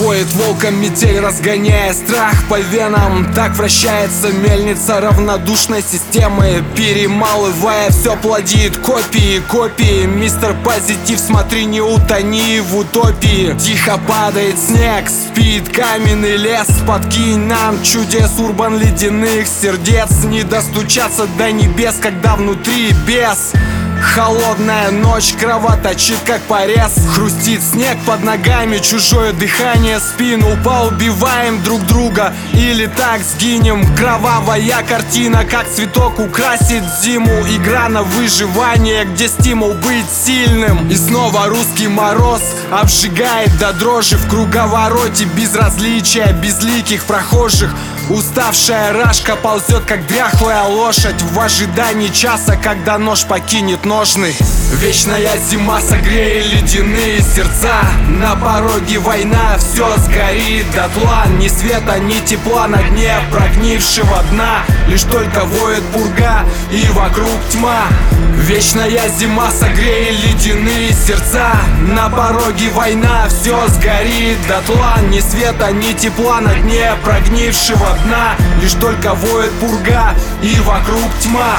Воет волком метель, разгоняя страх по венам. Так вращается мельница равнодушной системы Перемалывая все плодит копии, копии. Мистер Позитив, смотри, не утони в утопии. Тихо падает снег, спит каменный лес. Подкинь нам чудес урбан ледяных сердец. Не достучаться до небес, когда внутри без Холодная ночь кровоточит как порез. Хрустит снег под ногами, чужое дыхание Спину поубиваем друг друга. Или так сгинем. Кровавая картина, как цветок украсит зиму. Игра на выживание, где стимул быть сильным. И снова русский мороз обжигает до дрожи В круговороте. Безразличия безликих прохожих. Уставшая рашка ползет, как дряхлая лошадь. В ожидании часа, когда нож покинет ножны Вечная зима согреет ледяные сердца. На пороге война, все сгорит дотла. Ни света, ни тепла на дне прогнившего дна. Лишь только воет пурга и вокруг тьма. Вечная зима согреет ледяные сердца. На пороге война, все сгорит дотла. Ни света, ни тепла на дне прогнившего дна. Лишь только воет пурга и вокруг тьма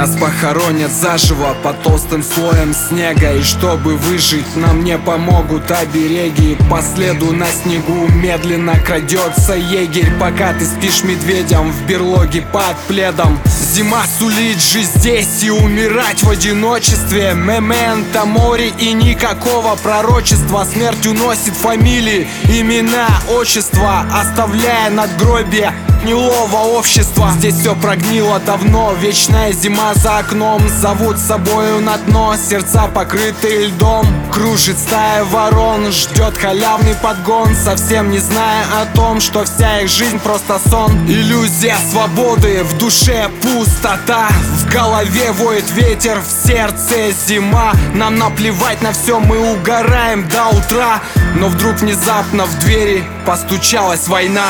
Нас похоронят заживо под толстым слоем снега. И чтобы выжить, нам не помогут обереги. По следу на снегу медленно крадется егерь. Пока ты спишь медведем в берлоге под пледом. Зима сулит жить здесь и умирать в одиночестве. Мементо море и никакого пророчества. Смерть уносит фамилии, имена, отчества Оставляя надгробие гнилого общества. Здесь все прогнило давно, вечная зима за окном. Зовут с собою на дно, сердца покрыты льдом. Кружит стая ворон, ждет халявный подгон. Совсем не зная о том, что вся их жизнь просто сон. Иллюзия свободы, в душе пустота. В голове воет ветер, в сердце зима. Нам наплевать на все, мы угораем до утра. Но вдруг внезапно в двери постучалась война.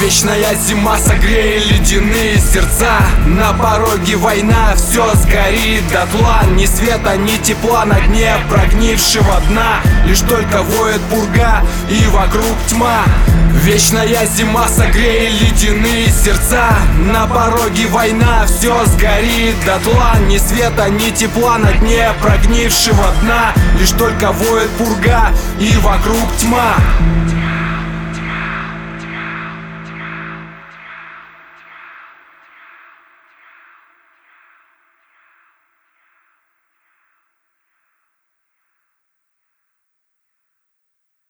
Вечная зима согреет ледяные сердца. На пороге война, все сгорит дотла. Ни света, ни тепла на дне прогнившего дна. Лишь только воет пурга и вокруг тьма. Вечная зима согреет ледяные сердца. На пороге война, все сгорит дотла. Ни света, ни тепла на дне прогнившего дна. Лишь только воет пурга и вокруг тьма